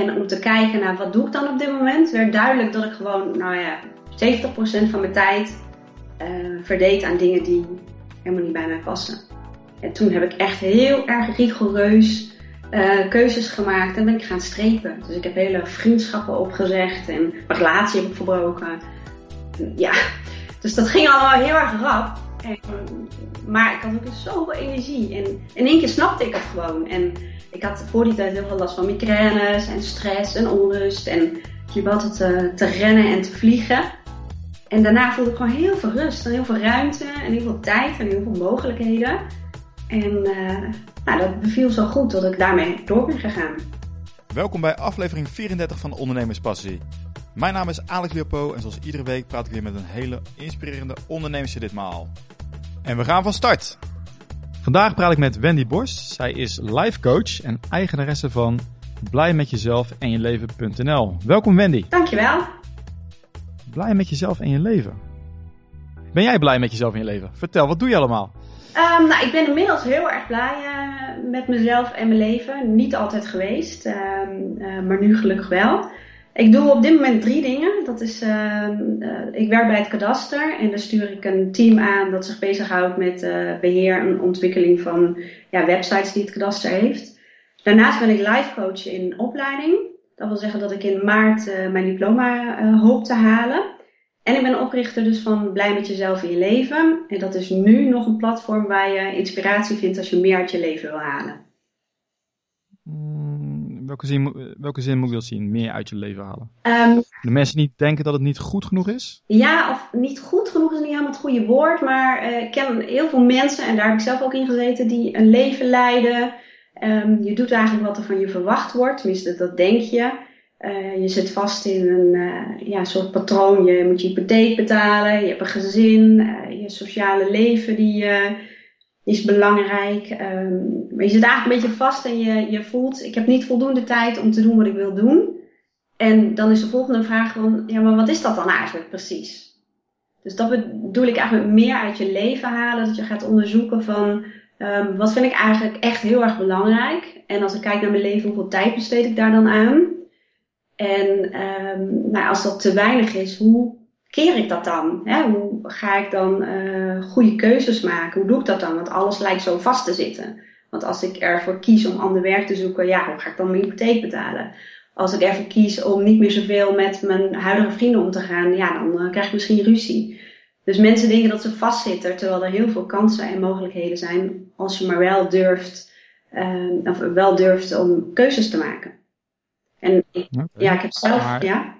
En om te kijken naar wat doe ik dan op dit moment, werd duidelijk dat ik gewoon, nou ja, 70% van mijn tijd uh, verdeed aan dingen die helemaal niet bij mij passen. En toen heb ik echt heel erg rigoureus uh, keuzes gemaakt en ben ik gaan strepen. Dus ik heb hele vriendschappen opgezegd en relatie heb ik verbroken. Ja, dus dat ging allemaal heel erg rap. En, maar ik had ook zoveel energie. En in één keer snapte ik het gewoon. En ik had voor die tijd heel veel last van migraines en stress en onrust. En je altijd te, te rennen en te vliegen. En daarna voelde ik gewoon heel veel rust en heel veel ruimte en heel veel tijd en heel veel mogelijkheden. En uh, nou, dat beviel zo goed dat ik daarmee door ben gegaan. Welkom bij aflevering 34 van Ondernemerspassie. Mijn naam is Alex Leopo en zoals iedere week praat ik weer met een hele inspirerende ondernemer ditmaal. En we gaan van start. Vandaag praat ik met Wendy Borst. Zij is life coach en eigenaresse van blij met jezelf en je leven.nl. Welkom Wendy. Dankjewel. Blij met jezelf en je leven. Ben jij blij met jezelf en je leven? Vertel, wat doe je allemaal? Um, nou, ik ben inmiddels heel erg blij uh, met mezelf en mijn leven. Niet altijd geweest, um, uh, maar nu gelukkig wel. Ik doe op dit moment drie dingen. Dat is, uh, ik werk bij het kadaster en daar stuur ik een team aan dat zich bezighoudt met beheer en ontwikkeling van ja, websites die het kadaster heeft. Daarnaast ben ik life coach in opleiding. Dat wil zeggen dat ik in maart mijn diploma hoop te halen. En ik ben oprichter dus van Blij met jezelf in je leven. En dat is nu nog een platform waar je inspiratie vindt als je meer uit je leven wil halen. Welke, zin, welke zin moet ik dat zien? Meer uit je leven halen? Um, de mensen niet denken dat het niet goed genoeg is? Ja, of niet goed genoeg is niet helemaal het goede woord. Maar uh, ik ken heel veel mensen, en daar heb ik zelf ook in gezeten, die een leven leiden. Um, je doet eigenlijk wat er van je verwacht wordt. Tenminste, dat denk je. Uh, je zit vast in een uh, ja, soort patroon. Je moet je hypotheek betalen, je hebt een gezin, je sociale leven die, is belangrijk. Um, maar je zit eigenlijk een beetje vast en je, je voelt, ik heb niet voldoende tijd om te doen wat ik wil doen. En dan is de volgende vraag van, ja, maar wat is dat dan eigenlijk precies? Dus dat bedoel ik eigenlijk meer uit je leven halen. Dat je gaat onderzoeken van, um, wat vind ik eigenlijk echt heel erg belangrijk? En als ik kijk naar mijn leven, hoeveel tijd besteed ik daar dan aan? En um, nou, als dat te weinig is, hoe keer ik dat dan? Hè? Hoe ga ik dan uh, goede keuzes maken? Hoe doe ik dat dan? Want alles lijkt zo vast te zitten. Want als ik ervoor kies om ander werk te zoeken, ja, hoe ga ik dan mijn hypotheek betalen? Als ik ervoor kies om niet meer zoveel met mijn huidige vrienden om te gaan, ja, dan uh, krijg ik misschien ruzie. Dus mensen denken dat ze vastzitten, terwijl er heel veel kansen en mogelijkheden zijn als je maar wel durft, uh, of wel durft om keuzes te maken. En ik, ja, ik heb zelf, ja.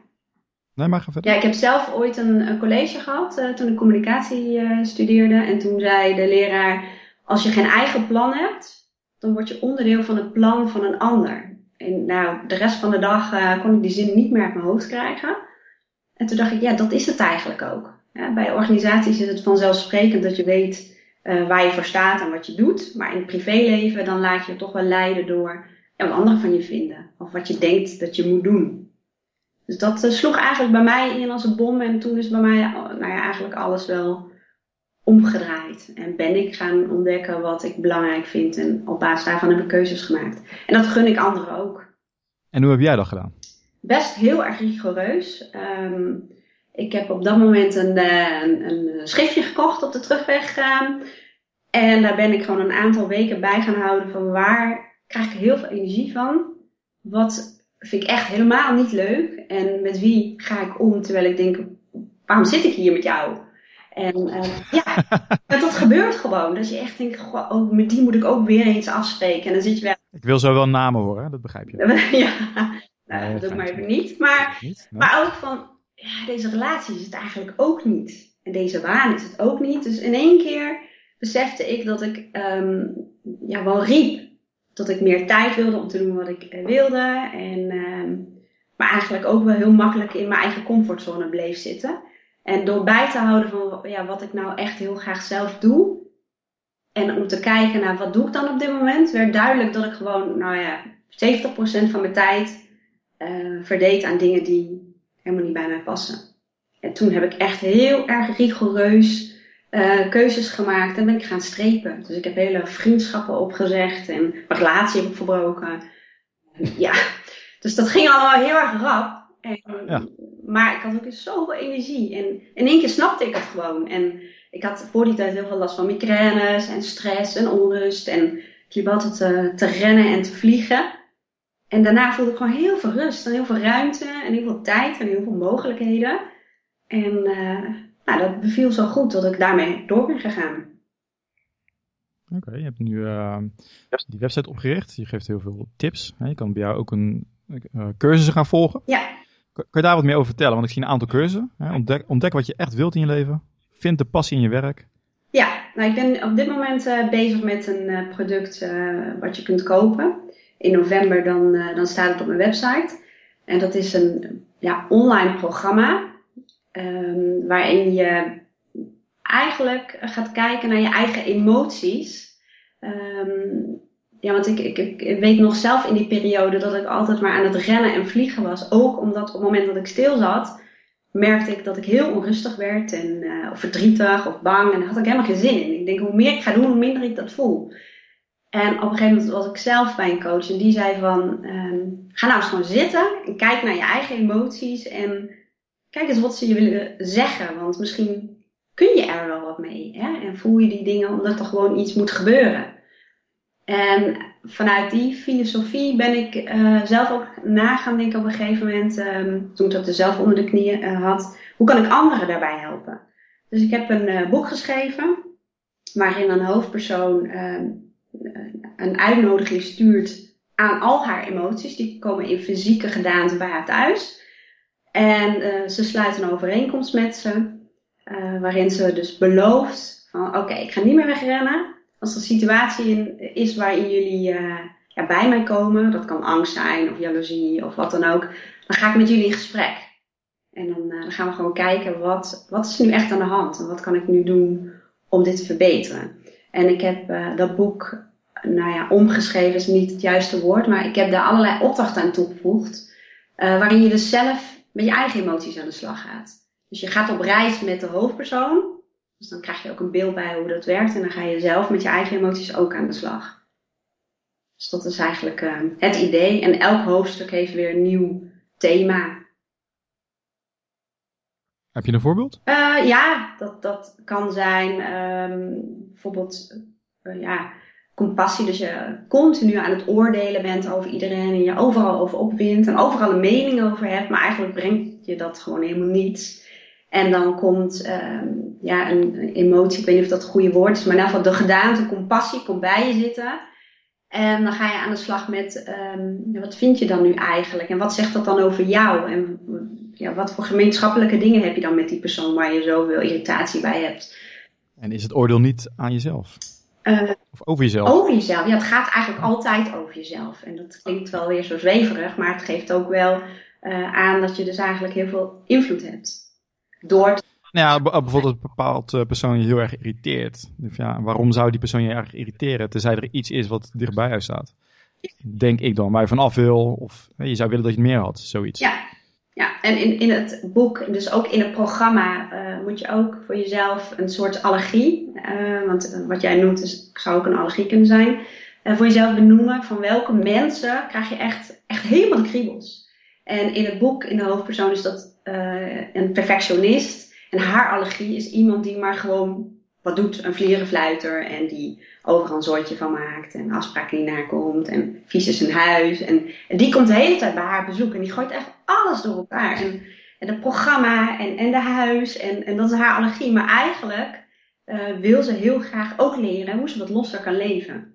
Nee, maar ga verder. Ja, ik heb zelf ooit een, college gehad uh, toen ik communicatie uh, studeerde. En toen zei de leraar, als je geen eigen plan hebt, dan word je onderdeel van het plan van een ander. En nou, de rest van de dag uh, kon ik die zin niet meer uit mijn hoofd krijgen. En toen dacht ik, ja, dat is het eigenlijk ook. Bij organisaties is het vanzelfsprekend dat je weet waar je voor staat en wat je doet. Maar in het privéleven, dan laat je je toch wel leiden door ja, wat anderen van je vinden. Of wat je denkt dat je moet doen. Dus dat uh, sloeg eigenlijk bij mij in als een bom. En toen is bij mij nou ja, eigenlijk alles wel omgedraaid. En ben ik gaan ontdekken wat ik belangrijk vind. En op basis daarvan heb ik keuzes gemaakt. En dat gun ik anderen ook. En hoe heb jij dat gedaan? Best heel erg rigoureus. Um, ik heb op dat moment een, eh, een, een schriftje gekocht op de terugweg. En daar ben ik gewoon een aantal weken bij gaan houden van waar krijg ik heel veel energie van. Wat vind ik echt helemaal niet leuk. En met wie ga ik om terwijl ik denk, waarom zit ik hier met jou? En uh, ja, dat gebeurt gewoon. Dat je echt denkt, goh, oh, met die moet ik ook weer eens afspreken. En dan zit je wel... Ik wil zo wel namen horen, dat begrijp je. ja, nou, dat doe ik maar even niet. Maar, niet, maar ook van, ja, deze relatie is het eigenlijk ook niet. En deze waan is het ook niet. Dus in één keer besefte ik dat ik um, ja, wel riep dat ik meer tijd wilde om te doen wat ik eh, wilde. En, uh, maar eigenlijk ook wel heel makkelijk in mijn eigen comfortzone bleef zitten. En door bij te houden van ja, wat ik nou echt heel graag zelf doe. En om te kijken naar wat doe ik dan op dit moment, werd duidelijk dat ik gewoon, nou ja, 70% van mijn tijd uh, verdeed aan dingen die helemaal niet bij mij passen. En toen heb ik echt heel erg rigoureus uh, keuzes gemaakt en ben ik gaan strepen. Dus ik heb hele vriendschappen opgezegd en relatie heb ik verbroken. Ja, Dus dat ging allemaal heel erg rap. En, ja. Maar ik had ook zoveel energie. En in één keer snapte ik het gewoon. En ik had voor die tijd heel veel last van migraines en stress en onrust. En ik liep altijd te, te rennen en te vliegen. En daarna voelde ik gewoon heel veel rust en heel veel ruimte en heel veel tijd en heel veel mogelijkheden. En uh, nou, dat beviel zo goed dat ik daarmee door ben gegaan. Oké, je hebt nu uh, die website opgericht. Je geeft heel veel tips. Je kan bij jou ook een uh, cursussen gaan volgen. Ja. Kan je daar wat meer over vertellen? Want ik zie een aantal cursussen. Ontdek, ontdek wat je echt wilt in je leven. Vind de passie in je werk. Ja, nou, ik ben op dit moment uh, bezig met een uh, product uh, wat je kunt kopen. In november dan, dan staat het op mijn website. En dat is een ja, online programma. Um, waarin je eigenlijk gaat kijken naar je eigen emoties. Um, ja, want ik, ik, weet nog zelf in die periode dat ik altijd maar aan het rennen en vliegen was. Ook omdat op het moment dat ik stil zat, merkte ik dat ik heel onrustig werd. En, uh, of verdrietig of bang. En daar had ik helemaal geen zin in. Ik denk, hoe meer ik ga doen, hoe minder ik dat voel. En op een gegeven moment was ik zelf bij een coach en die zei van, um, ga nou eens gewoon zitten en kijk naar je eigen emoties en kijk eens wat ze je willen zeggen. Want misschien kun je er wel wat mee. Hè? En voel je die dingen omdat er gewoon iets moet gebeuren. En vanuit die filosofie ben ik uh, zelf ook na gaan denken op een gegeven moment, um, toen ik dat er zelf onder de knieën uh, had, hoe kan ik anderen daarbij helpen? Dus ik heb een uh, boek geschreven, waarin een hoofdpersoon ehm, een uitnodiging stuurt aan al haar emoties. Die komen in fysieke gedaante bij haar thuis. En ze sluit een overeenkomst met ze, waarin ze dus belooft van oké, ik ga niet meer wegrennen als er een situatie in, is waarin jullie uh, ja, bij mij komen, dat kan angst zijn of jaloezie of wat dan ook, dan ga ik met jullie in gesprek. En dan, uh, dan gaan we gewoon kijken wat, wat is nu echt aan de hand en wat kan ik nu doen om dit te verbeteren. En ik heb uh, dat boek, nou ja, omgeschreven is niet het juiste woord, maar ik heb daar allerlei opdrachten aan toegevoegd, waarin je dus zelf met je eigen emoties aan de slag gaat. Dus je gaat op reis met de hoofdpersoon dus dan krijg je ook een beeld bij hoe dat werkt en dan ga je zelf met je eigen emoties ook aan de slag. Dus dat is eigenlijk uh, het idee. En elk hoofdstuk heeft weer een nieuw thema. Heb je een voorbeeld? Uh, ja, dat, dat kan zijn um, bijvoorbeeld uh, ja, compassie. Dus je continu aan het oordelen bent over iedereen en je overal over opwint en overal een mening over hebt, maar eigenlijk brengt je dat gewoon helemaal niets. En dan komt um, ja, een emotie, ik weet niet of dat het goede woord is, maar in ieder geval de gedaante compassie komt bij je zitten. En dan ga je aan de slag met um, wat vind je dan nu eigenlijk? En wat zegt dat dan over jou? En ja, wat voor gemeenschappelijke dingen heb je dan met die persoon waar je zoveel irritatie bij hebt? En is het oordeel niet aan jezelf? Uh, of over jezelf? Over jezelf. Ja, het gaat eigenlijk altijd over jezelf. En dat klinkt wel weer zo zweverig, maar het geeft ook wel uh, aan dat je dus eigenlijk heel veel invloed hebt door nou ja, bijvoorbeeld een bepaald eh, persoon je heel erg irriteert. Dus ja, waarom zou die persoon je erg irriteren, tenzij er iets is wat dichtbij jou staat? Denk ik dan, waar je vanaf wil, of je zou willen dat je het meer had, zoiets. Ja, ja. en in, in het boek, dus ook in het programma, uh, moet je ook voor jezelf een soort allergie, uh, want wat jij noemt is, zou ook een allergie kunnen zijn, voor jezelf benoemen van welke mensen krijg je echt, echt helemaal kriebels. En in het boek, in de hoofdpersoon, is dat een perfectionist en haar allergie is iemand die maar gewoon wat doet, een vlierenfluiter. En die overal een soortje van maakt. En afspraken niet nakomt. En vies is zijn huis. En, en, die komt de hele tijd bij haar bezoeken. En die gooit echt alles door elkaar. En, en het programma en, en de huis. En, en dat is haar allergie. Maar eigenlijk uh, wil ze heel graag ook leren hoe ze wat losser kan leven.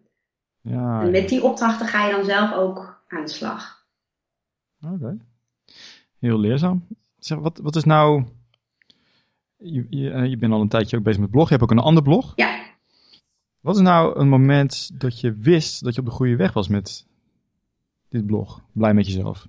Ja, en met die opdrachten ga je dan zelf ook aan de slag. Oké. Heel leerzaam. Zeg, wat, wat is nou je, je, eh, je, bent al een tijdje ook bezig met blog. Je hebt ook een ander blog. Ja. Wat is nou een moment dat je wist dat je op de goede weg was met dit blog? Blij met jezelf.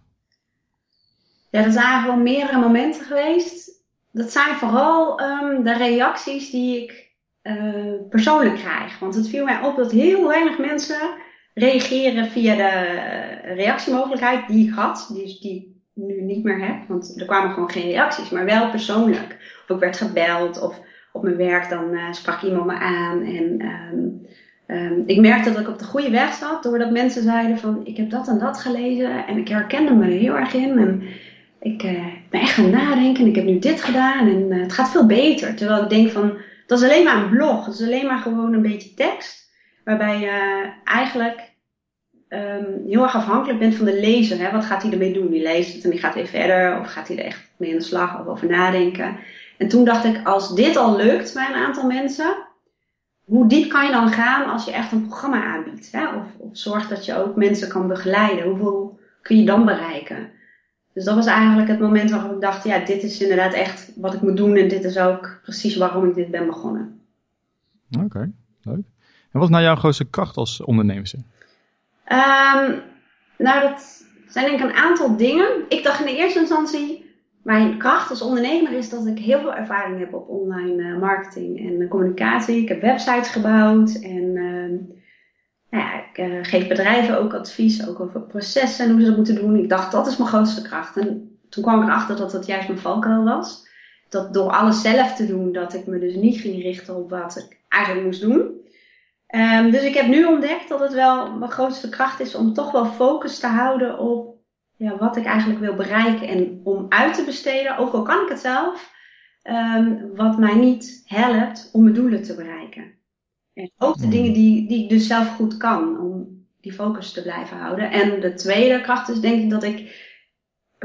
Ja, dat zijn wel meerdere momenten geweest. Dat zijn vooral um, de reacties die ik uh, persoonlijk krijg. Want het viel mij op dat heel weinig mensen reageren via de reactiemogelijkheid die ik had. Die, die ik nu niet meer heb. Want er kwamen gewoon geen reacties, maar wel persoonlijk. Of ik werd gebeld of op mijn werk dan uh, sprak iemand me aan. En um, Ehm, ik merkte dat ik op de goede weg zat, doordat mensen zeiden van ik heb dat en dat gelezen en ik herkende me er heel erg in. En ik uh, ben echt gaan nadenken en ik heb nu dit gedaan en uh, het gaat veel beter. Terwijl ik denk van, dat is alleen maar een blog, dat is alleen maar gewoon een beetje tekst. Waarbij je eigenlijk um, heel erg afhankelijk bent van de lezer. Hè? Wat gaat hij ermee doen? Die leest het en die gaat weer verder of gaat hij er echt mee aan de slag of over nadenken. En toen dacht ik, als dit al lukt bij een aantal mensen, hoe diep kan je dan gaan als je echt een programma aanbiedt? Hè? Of, of zorgt dat je ook mensen kan begeleiden. Hoeveel kun je dan bereiken? Dus dat was eigenlijk het moment waarop ik dacht, ja, dit is inderdaad echt wat ik moet doen en dit is ook precies waarom ik dit ben begonnen. Oké, leuk. En wat is nou jouw grootste kracht als ondernemer? Um, nou, dat zijn denk ik een aantal dingen. Ik dacht in de eerste instantie, mijn kracht als ondernemer is dat ik heel veel ervaring heb op online uh, marketing en uh, communicatie. Ik heb websites gebouwd en uh, nou ja, ik uh, geef bedrijven ook advies, ook over processen en hoe ze dat moeten doen. Ik dacht, dat is mijn grootste kracht. En toen kwam ik erachter dat dat juist mijn valkuil was. Dat door alles zelf te doen, dat ik me dus niet ging richten op wat ik eigenlijk moest doen. Um, dus ik heb nu ontdekt dat het wel mijn grootste kracht is om toch wel focus te houden op ja, wat ik eigenlijk wil bereiken. En om uit te besteden, ook al kan ik het zelf, um, wat mij niet helpt om mijn doelen te bereiken. En ook de hmm. dingen die, die ik dus zelf goed kan, om die focus te blijven houden. En de tweede kracht is denk ik dat ik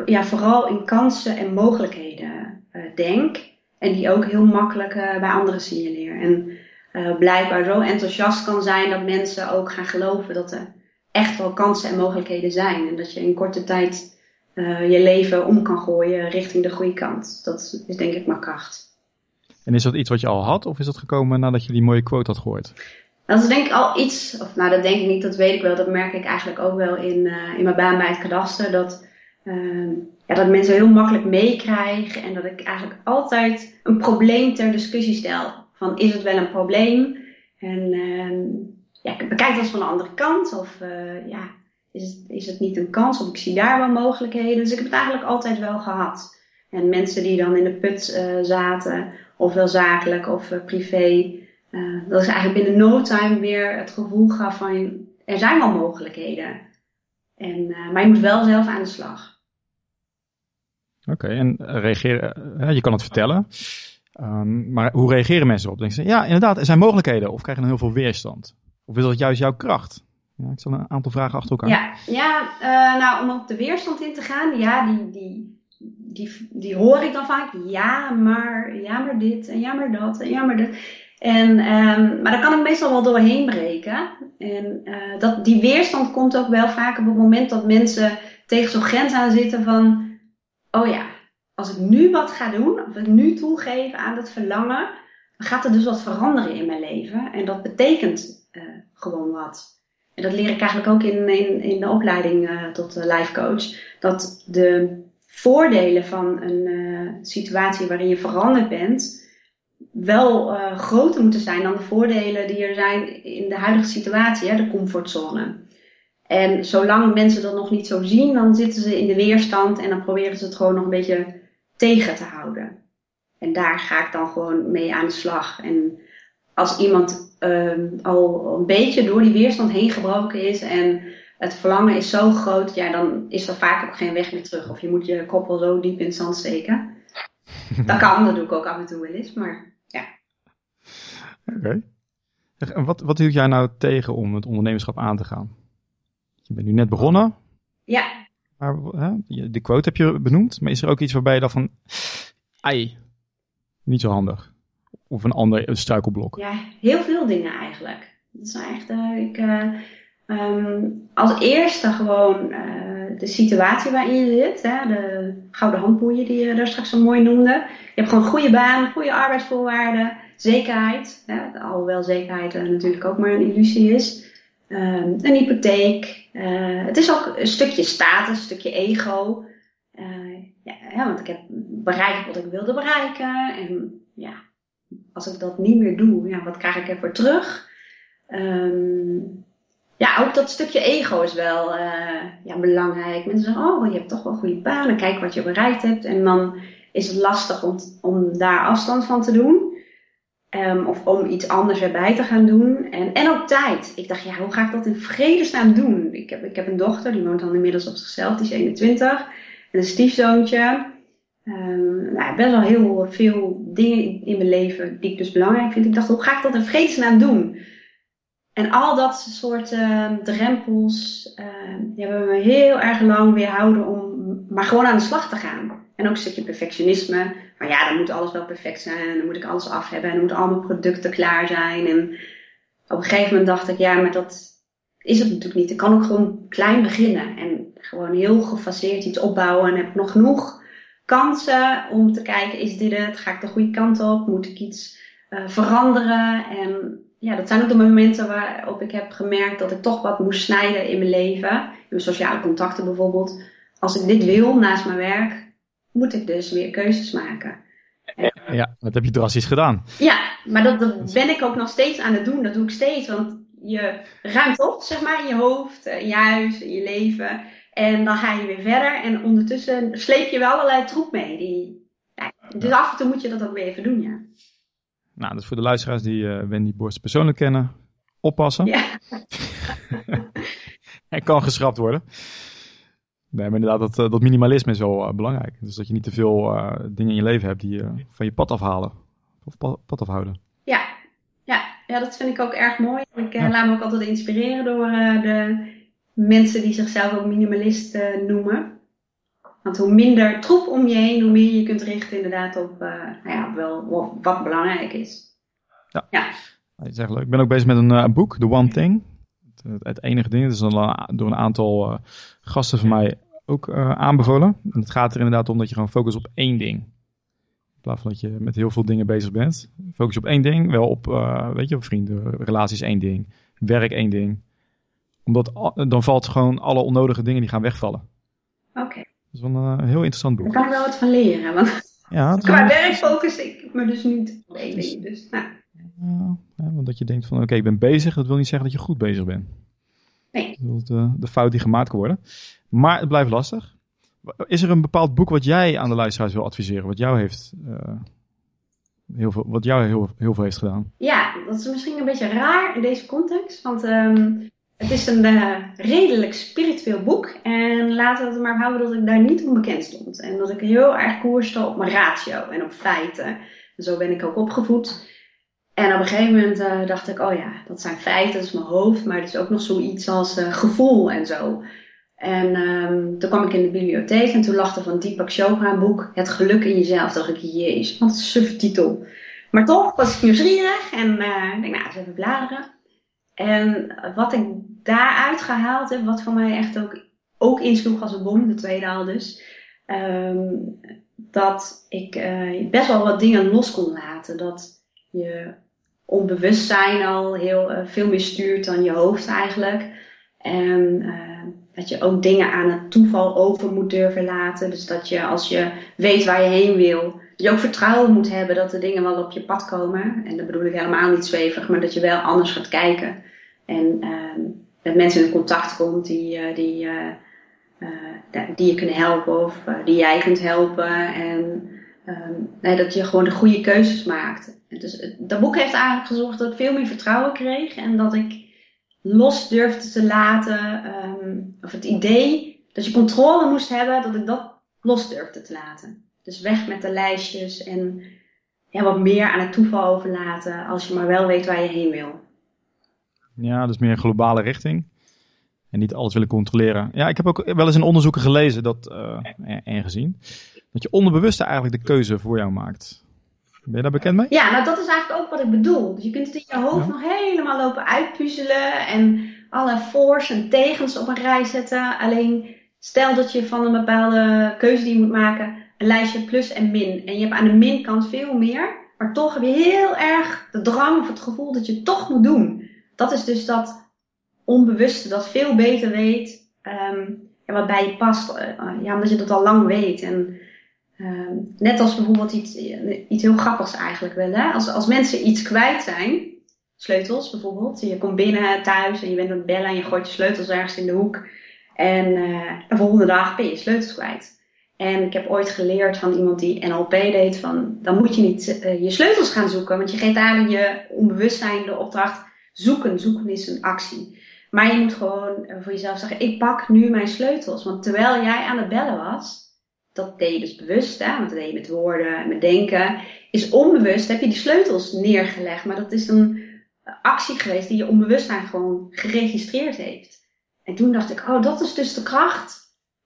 ja, vooral in kansen en mogelijkheden uh, denk. En die ook heel makkelijk uh, bij anderen signaleer. En uh, blijkbaar zo enthousiast kan zijn dat mensen ook gaan geloven dat er echt wel kansen en mogelijkheden zijn. En dat je in korte tijd uh, je leven om kan gooien richting de goede kant. Dat is denk ik maar kracht. En is dat iets wat je al had of is dat gekomen nadat je die mooie quote had gehoord? Dat is denk ik al iets, of nou dat denk ik niet, dat weet ik wel. Dat merk ik eigenlijk ook wel in, uh, in mijn baan bij het kadaster. Dat, uh, ja, dat mensen heel makkelijk meekrijgen en dat ik eigenlijk altijd een probleem ter discussie stel van is het wel een probleem? En ja, bekijk dat van de andere kant. Of uh, ja, is het, is het niet een kans? Of ik zie daar wel mogelijkheden. Dus ik heb het eigenlijk altijd wel gehad. En mensen die dan in de put uh, zaten, ofwel zakelijk of uh, privé, dat is eigenlijk binnen no time weer het gevoel gaf van er zijn wel mogelijkheden. En, maar je moet wel zelf aan de slag. Oké, en reageer, je kan het vertellen. Um, maar hoe reageren mensen erop? Denken ze, ja, inderdaad, er zijn mogelijkheden. Of krijgen dan heel veel weerstand? Of is dat juist jouw kracht? Ja, ik zal een aantal vragen achter elkaar. Ja, ja uh, nou, om op de weerstand in te gaan, ja, die, die, die, die hoor ik dan vaak. Ja, maar, ja, maar dit, en ja, maar dat, en ja, maar dat. En, um, maar daar kan ik meestal wel doorheen breken. En uh, dat, die weerstand komt ook wel vaak op het moment dat mensen tegen zo'n grens aan zitten van, oh ja, als ik nu wat ga doen, of ik nu toegeef aan dat verlangen, dan gaat er dus wat veranderen in mijn leven. En dat betekent uh, gewoon wat. En dat leer ik eigenlijk ook in, in, in de opleiding uh, tot uh, life coach. Dat de voordelen van een situatie waarin je veranderd bent, wel groter moeten zijn dan de voordelen die er zijn in de huidige situatie, hè, de comfortzone. En zolang mensen dat nog niet zo zien, dan zitten ze in de weerstand en dan proberen ze het gewoon nog een beetje tegen te houden. En daar ga ik dan gewoon mee aan de slag. En als iemand um, al een beetje door die weerstand heen gebroken is en het verlangen is zo groot, ja, dan is er vaak ook geen weg meer terug. Of je moet je koppel zo diep in het zand steken. dat kan, dat doe ik ook af en toe wel eens, maar ja. Oké. Okay. Wat, wat hield jij nou tegen om het ondernemerschap aan te gaan? Je bent nu net begonnen. Ja. Maar hè, de quote heb je benoemd, maar is er ook iets waarbij je dan van, ai, niet zo handig? Of een ander struikelblok? Ja, heel veel dingen eigenlijk. Dat is echt, uh, ik, uh, um, als eerste gewoon uh, de situatie waarin je zit. Hè, de gouden handboeien die je daar straks zo mooi noemde. Je hebt gewoon goede baan, goede arbeidsvoorwaarden, zekerheid. Hè, alhoewel zekerheid natuurlijk ook maar een illusie is. Um, een hypotheek. Uh, het is ook een stukje status, een stukje ego. Uh, ja, want ik heb bereikt wat ik wilde bereiken. En ja, als ik dat niet meer doe, ja, wat krijg ik ervoor terug? Um, ja, ook dat stukje ego is wel uh, ja, belangrijk. Mensen zeggen, oh, je hebt toch wel goede banen, kijk wat je bereikt hebt. En dan is het lastig om, om daar afstand van te doen. Um, of om iets anders erbij te gaan doen. En, en ook tijd. Ik dacht, ja, hoe ga ik dat in vredesnaam doen? Ik heb, ik heb een dochter, die woont dan inmiddels op zichzelf, die is 21. En een stiefzoontje. Um, nou, best wel heel veel dingen in mijn leven die ik dus belangrijk vind. Ik dacht, hoe ga ik dat in vredesnaam doen? En al dat soort uh, drempels, uh, die hebben me heel erg lang weerhouden om maar gewoon aan de slag te gaan. En ook een stukje perfectionisme. Maar ja, dan moet alles wel perfect zijn. Dan moet ik alles af hebben. En dan moeten allemaal producten klaar zijn. En op een gegeven moment dacht ik, ja, maar dat is het natuurlijk niet. Ik kan ook gewoon klein beginnen. En gewoon heel gefaseerd iets opbouwen. En heb ik nog genoeg kansen om te kijken, is dit het? Ga ik de goede kant op? Moet ik iets uh, veranderen? En ja, dat zijn ook de momenten waarop ik heb gemerkt dat ik toch wat moest snijden in mijn leven. In mijn sociale contacten bijvoorbeeld. Als ik dit wil naast mijn werk, moet ik dus weer keuzes maken. Ja, dat heb je drastisch gedaan. Ja, maar dat, dat ben ik ook nog steeds aan het doen. Dat doe ik steeds, want je ruimt op, zeg maar, in je hoofd, in je huis, in je leven. En dan ga je weer verder. En ondertussen sleep je wel allerlei troep mee. Die, ja, dus af en toe moet je dat ook weer even doen, ja. Nou, dat is voor de luisteraars die uh, Wendy Borst persoonlijk kennen. Oppassen. Ja. Hij kan geschrapt worden. Nee, maar inderdaad, dat, eh, dat minimalisme is wel uh, belangrijk. Dus dat je niet te veel uh, dingen in je leven hebt die je van je pad afhalen. Of pad, pad afhouden. Ja. ja, ja, dat vind ik ook erg mooi. Ik ja. laat me ook altijd inspireren door de mensen die zichzelf ook minimalist noemen. Want hoe minder troep om je heen, hoe meer je kunt richten inderdaad op nou ja, wel, wat belangrijk is. Ja, ja. Dat is echt leuk. Ik ben ook bezig met een boek, The One Thing het, het, enige ding. Het is door een aantal uh, gasten van mij ook aanbevolen. En het gaat er inderdaad om dat je gewoon focust op één ding. In plaats van dat je met heel veel dingen bezig bent. Focus op één ding. Wel op, weet je, op vrienden, relaties één ding. Werk één ding. Omdat dan valt gewoon alle onnodige dingen die gaan wegvallen. Oké. Okay. Dat is wel een heel interessant boek. Daar kan ik wel wat van leren. Want ja, qua werk focus ik me dus niet op één ding. Dus, nou. Ja, want dat je denkt van oké, ik ben bezig, dat wil niet zeggen dat je goed bezig bent. Nee. Dat is de, de fout die gemaakt kan worden. Maar het blijft lastig. Is er een bepaald boek wat jij aan de luisteraars wil adviseren, wat jou heeft, uh, heel, veel, wat jou heel, heel veel heeft gedaan? Ja, dat is misschien een beetje raar in deze context, want um, het is een uh, redelijk spiritueel boek. En laten we het maar houden dat ik daar niet onbekend stond. En dat ik heel erg koerste op mijn ratio en op feiten. En zo ben ik ook opgevoed. En op een gegeven moment uh, dacht ik, oh ja, dat zijn feiten, dat is mijn hoofd, maar het is ook nog zoiets als uh, gevoel en zo. En um, toen kwam ik in de bibliotheek en toen lag van Deepak Chopra een boek, Het geluk in jezelf. Dacht ik, jezus, wat een titel. Maar toch was ik nieuwsgierig en ik denk, nou, eens even bladeren. En wat ik daaruit gehaald heb, wat voor mij echt ook, ook insloeg als een bom, de tweede al dus. Um, dat ik best wel wat dingen los kon laten. Dat je onbewustzijn al heel uh, veel meer stuurt dan je hoofd eigenlijk. En uh, dat je ook dingen aan het toeval over moet durven laten. Dus dat je als je weet waar je heen wil, dat je ook vertrouwen moet hebben dat de dingen wel op je pad komen. En dat bedoel ik helemaal niet zwevig, maar dat je wel anders gaat kijken. En uh, met mensen in contact komt die, uh, die, die je kunnen helpen of die jij kunt helpen. En nee, dat je gewoon de goede keuzes maakt. Dus dat boek heeft eigenlijk gezorgd dat ik veel meer vertrouwen kreeg en dat ik los durfde te laten, um, of het idee dat je controle moest hebben, dat ik dat los durfde te laten. Dus weg met de lijstjes en ja, wat meer aan het toeval overlaten als je maar wel weet waar je heen wil. Ja, dus meer een globale richting. En niet alles willen controleren. Ja, ik heb ook wel eens in onderzoeken gelezen dat, uh, en gezien dat je onderbewuste eigenlijk de keuze voor jou maakt. Ben je daar bekend mee? Ja, nou dat is eigenlijk ook wat ik bedoel. Dus je kunt het in je hoofd nog helemaal lopen uitpuzzelen en alle voor's en tegens op een rij zetten. Alleen stel dat je van een bepaalde keuze die je moet maken een lijstje plus en min. En je hebt aan de minkant veel meer, maar toch heb je heel erg de drang of het gevoel dat je het toch moet doen. Dat is dus dat onbewuste dat veel beter weet um, wat bij je past. Uh, ja, omdat je dat al lang weet. En uh, net als bijvoorbeeld iets, iets heel grappigs eigenlijk wel. Hè? Als, als mensen iets kwijt zijn, sleutels bijvoorbeeld. Je komt binnen thuis en je bent aan het bellen en je gooit je sleutels ergens in de hoek. En uh, de volgende dag ben je sleutels kwijt. En ik heb ooit geleerd van iemand die NLP deed van, dan moet je niet je sleutels gaan zoeken, want je geeft eigenlijk je onbewustzijn de opdracht zoeken. Zoeken is een actie. Maar je moet gewoon uh, voor jezelf zeggen, ik pak nu mijn sleutels. Want terwijl jij aan het bellen was, dat deed je dus bewust, hè, want dat deed je met woorden en met denken, is onbewust, heb je die sleutels neergelegd. Maar dat is een actie geweest die je onbewustzijn gewoon geregistreerd heeft. En toen dacht ik, oh, dat is dus de kracht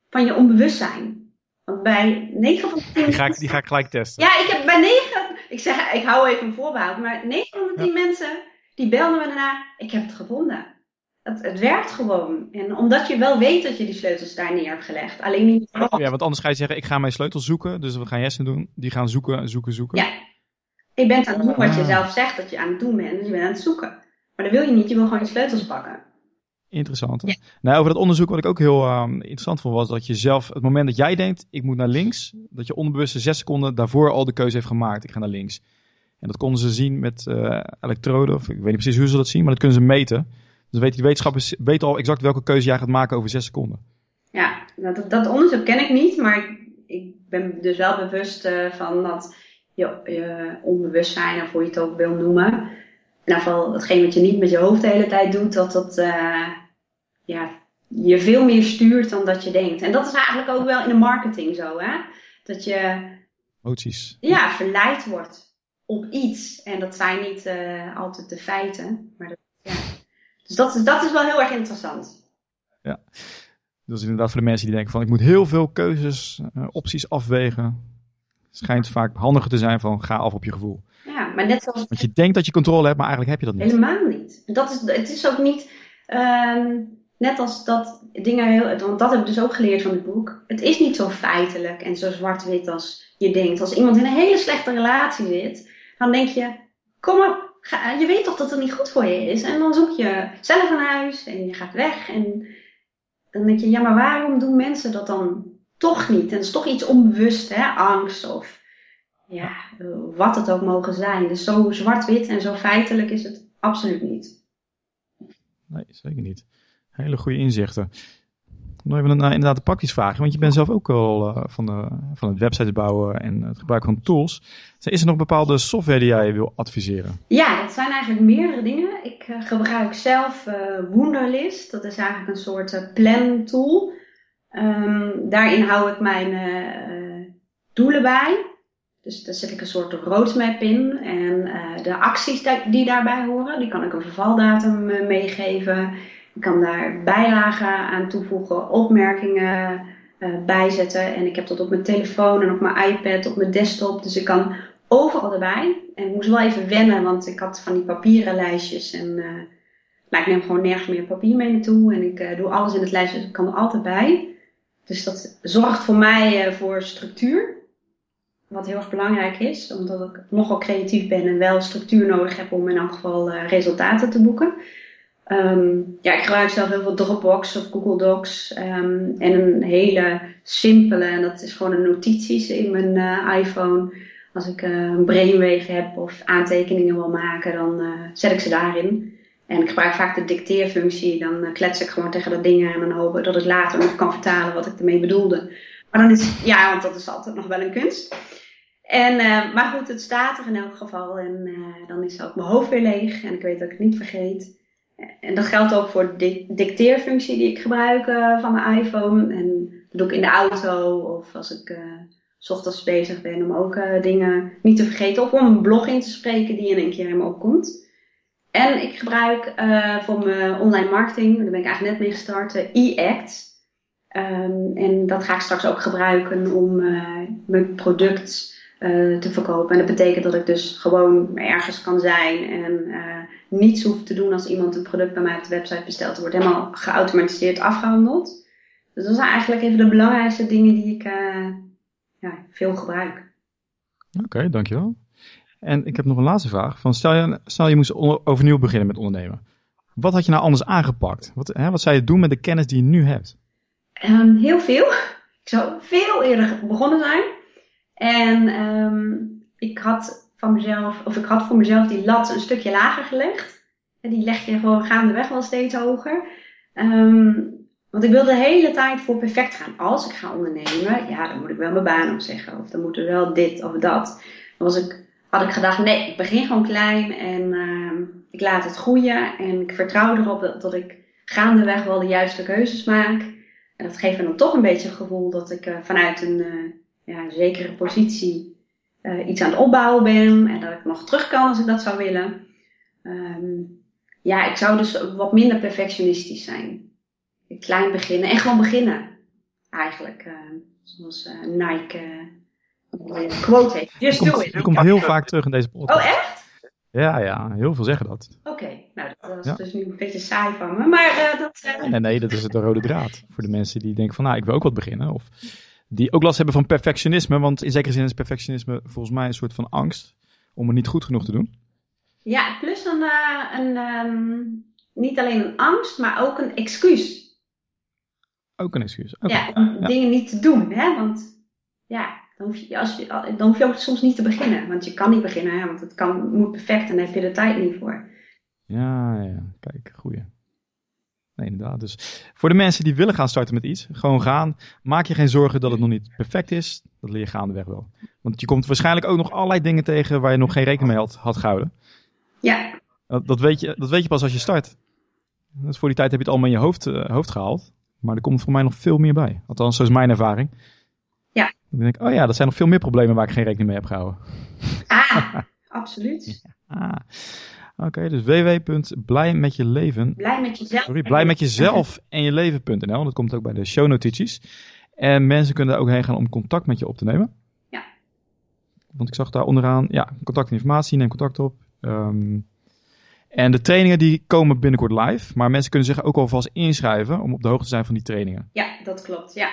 van je onbewustzijn. Want bij 9 van de 10 die ga, ik, die ga ik gelijk testen. Ja, ik heb bij 9, ik zeg, ik hou even een voorbehoud, maar 9 van de 10 mensen die belden me daarna, ik heb het gevonden. Het, het, werkt gewoon. En omdat je wel weet dat je die sleutels daar neer hebt gelegd. Alleen niet. Ja, want anders ga je zeggen: ik ga mijn sleutels zoeken. Dus wat gaan Jessen doen? Die gaan zoeken, zoeken, zoeken. Ja. Je bent aan het doen wat je zelf zegt dat je aan het doen bent. Dus je bent aan het zoeken. Maar dat wil je niet. Je wil gewoon je sleutels pakken. Interessant. Ja. Nou, over dat onderzoek wat ik ook heel uh, interessant vond, was dat je zelf, het moment dat jij denkt, ik moet naar links, dat je onderbewuste zes seconden daarvoor al de keuze heeft gemaakt, ik ga naar links. En dat konden ze zien met uh, elektroden, of ik weet niet precies hoe ze dat zien, maar dat kunnen ze meten. Dus weten die wetenschappers weten al exact welke keuze jij gaat maken over zes seconden. Ja, dat, dat onderzoek ken ik niet, maar ik, ik ben dus wel bewust uh, van dat je, je onbewustzijn, of hoe je het ook wil noemen, in ieder geval hetgeen wat je niet met je hoofd de hele tijd doet, dat dat uh, ja, je veel meer stuurt dan dat je denkt. En dat is eigenlijk ook wel in de marketing zo, hè? Dat je Emoties. Ja, verleid wordt op iets. En dat zijn niet uh, altijd de feiten. Maar dat, ja. Dus dat is, dat is wel heel erg interessant. Ja. Dus inderdaad voor de mensen die denken van ik moet heel veel keuzes, uh, opties afwegen. Schijnt vaak handiger te zijn van ga af op je gevoel. Ja, maar net zoals... Want je denkt dat je controle hebt, maar eigenlijk heb je dat niet. Helemaal niet. Dat is, het is ook niet... Um, net als dat dingen heel... Want dat heb ik dus ook geleerd van het boek. Het is niet zo feitelijk en zo zwart-wit als je denkt. Als iemand in een hele slechte relatie zit, dan denk je... Kom op, ga, je weet toch dat het niet goed voor je is. En dan zoek je zelf een huis en je gaat weg. En dan denk je, ja, maar waarom doen mensen dat dan toch niet? En dat is toch iets onbewust, hè? Angst of ja, wat het ook mogen zijn. Dus zo zwart-wit en zo feitelijk is het absoluut niet. Nee, zeker niet. Hele goede inzichten. Nog even een, inderdaad de praktisch vragen, want je bent zelf ook al uh, van, de, van het websites bouwen en het gebruik van tools. Is er nog bepaalde software die jij wil adviseren? Ja, dat zijn eigenlijk meerdere dingen. Ik uh, gebruik zelf Wunderlist. Dat is eigenlijk een soort plan tool. Um, daarin hou ik mijn doelen bij. Dus daar zet ik een soort roadmap in. En de acties die daarbij horen, die kan ik een vervaldatum meegeven. Ik kan daar bijlagen aan toevoegen, opmerkingen uh, bijzetten. En ik heb dat op mijn telefoon en op mijn iPad, op mijn desktop. Dus ik kan overal erbij. En ik moest wel even wennen, want ik had van die papieren lijstjes. En nou, ik neem gewoon nergens meer papier mee naartoe. En ik doe alles in het lijstje, dus ik kan er altijd bij. Dus dat zorgt voor mij voor structuur. Wat heel erg belangrijk is, omdat ik nogal creatief ben en wel structuur nodig heb om in elk geval uh, resultaten te boeken. Um, ja, ik gebruik zelf heel veel Dropbox of Google Docs um, en een hele simpele, en dat is gewoon een notities in mijn uh, iPhone. Als ik uh, een brainwave heb of aantekeningen wil maken, dan zet ik ze daarin. En ik gebruik vaak de dicteerfunctie, dan klets ik gewoon tegen dat ding aan en hoop dat ik later nog kan vertalen wat ik ermee bedoelde. Maar dan is, ja, want dat is altijd nog wel een kunst. En, maar goed, het staat er in elk geval. En dan is ook mijn hoofd weer leeg. En ik weet dat ik het niet vergeet. En dat geldt ook voor de dicteerfunctie die ik gebruik uh, van mijn iPhone. En dat doe ik in de auto of als ik s ochtends bezig ben om ook dingen niet te vergeten. Of om een blog in te spreken die in een keer in me opkomt. En ik gebruik voor mijn online marketing, daar ben ik eigenlijk net mee gestart, e-act. Um, en dat ga ik straks ook gebruiken om mijn product uh, te verkopen. En dat betekent dat ik dus gewoon ergens kan zijn en uh, niets hoef te doen als iemand een product bij mij op de website bestelt. Het wordt helemaal geautomatiseerd afgehandeld. Dus dat zijn eigenlijk even de belangrijkste dingen die ik uh, ja, veel gebruik. Oké, okay, dankjewel. En ik heb nog een laatste vraag. Van stel, je, stel je moest overnieuw beginnen met ondernemen. Wat had je nou anders aangepakt? Wat, hè, wat zou je doen met de kennis die je nu hebt? Um, heel veel. Ik zou veel eerder begonnen zijn. En um, ik had van mezelf, of ik had voor mezelf die lat een stukje lager gelegd. En die leg je gewoon gaandeweg wel steeds hoger. Um, Want ik wil de hele tijd voor perfect gaan. Als ik ga ondernemen, ja, dan moet ik wel mijn baan opzeggen. Of dan moet er wel dit of dat. Dan was ik, had ik gedacht, nee, ik begin gewoon klein en uh, ik laat het groeien. En ik vertrouw erop dat, dat, ik gaandeweg wel de juiste keuzes maak. En dat geeft me dan toch een beetje het gevoel dat ik uh, vanuit een uh, ja, zekere positie uh, iets aan het opbouwen ben. En dat ik nog terug kan als ik dat zou willen. Um, ja, ik zou dus wat minder perfectionistisch zijn. Klein beginnen en gewoon beginnen. Eigenlijk. Uh, zoals uh, Nike uh, quote heeft. Just komt, do it. Komt heel vaak terug in deze podcast. Oh, echt? Ja, ja, heel veel zeggen dat. Oké, okay. nou dat was ja. dus nu een beetje saai van me. Maar dat... Nee, nee, dat is de rode draad. Voor de mensen die denken van, nou, ik wil ook wat beginnen. Of die ook last hebben van perfectionisme. Want in zekere zin is perfectionisme volgens mij een soort van angst om het niet goed genoeg te doen. Ja, plus een, uh, een um, niet alleen een angst, maar ook een excuus. Ook een excuus. Okay. Ja, om ja. dingen niet te doen, hè? Want ja, dan hoef, je, als je, dan hoef je ook soms niet te beginnen. Want je kan niet beginnen, hè? want het kan, moet perfect en daar heb je de tijd niet voor. Ja, ja, kijk, goeie. Nee, inderdaad. Dus voor de mensen die willen gaan starten met iets, gewoon gaan. Maak je geen zorgen dat het nog niet perfect is. Dat leer je gaandeweg wel. Want je komt waarschijnlijk ook nog allerlei dingen tegen waar je nog geen rekening mee had, had gehouden. Ja. Dat, dat, weet je, dat weet je pas als je start. Dus voor die tijd heb je het allemaal in je hoofd, uh, hoofd gehaald. Maar er komt voor mij nog veel meer bij. Althans, zo is mijn ervaring. Ja. Dan denk ik, oh ja, dat zijn nog veel meer problemen waar ik geen rekening mee heb gehouden. Ah, absoluut. Ah. Oké, okay, dus www.blijmetjeleven. Blij met jezelf. Sorry, blij met jezelf en je leven.nl. Dat komt ook bij de show notities. En mensen kunnen er ook heen gaan om contact met je op te nemen. Ja. Want ik zag daar onderaan, ja, contact en informatie, neem contact op. Um, en de trainingen die komen binnenkort live. Maar mensen kunnen zich ook alvast inschrijven om op de hoogte te zijn van die trainingen. Ja, dat klopt, ja.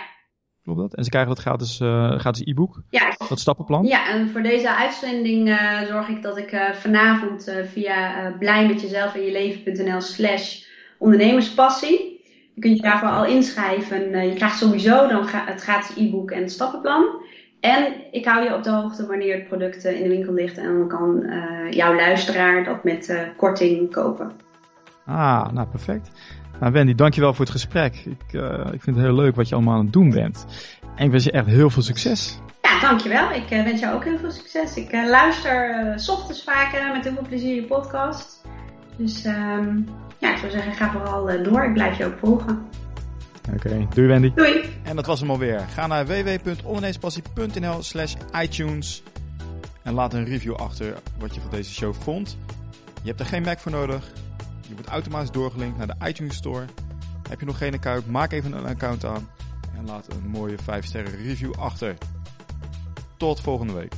Klopt dat? En ze krijgen dat gratis, uh, gratis e-book? Ja. Dat stappenplan? Ja, en voor deze uitzending uh, zorg ik dat ik uh, vanavond via blijmetjezelf en je leven.nl slash ondernemerspassie. Je kunt je daarvoor al inschrijven. je krijgt sowieso dan ga het gratis e-book en het stappenplan. En ik hou je op de hoogte wanneer het product in de winkel ligt. En dan kan jouw luisteraar dat met korting kopen. Ah, nou perfect. Nou Wendy, dankjewel voor het gesprek. Ik, uh, ik vind het heel leuk wat je allemaal aan het doen bent. En ik wens je echt heel veel succes. Ja, dankjewel. Ik wens jou ook heel veel succes. Ik luister s ochtends vaak met heel veel plezier je podcast. Dus um, ja, ik zou zeggen, ga vooral door. Ik blijf je ook volgen. Oké, okay. doei Wendy. Doei. En dat was hem alweer. Ga naar www.ondernemerspassie.nl slash iTunes en laat een review achter wat je van deze show vond. Je hebt er geen Mac voor nodig. Je wordt automatisch doorgelinkt naar de iTunes Store. Heb je nog geen account, maak even een account aan en laat een mooie 5 sterren review achter. Tot volgende week.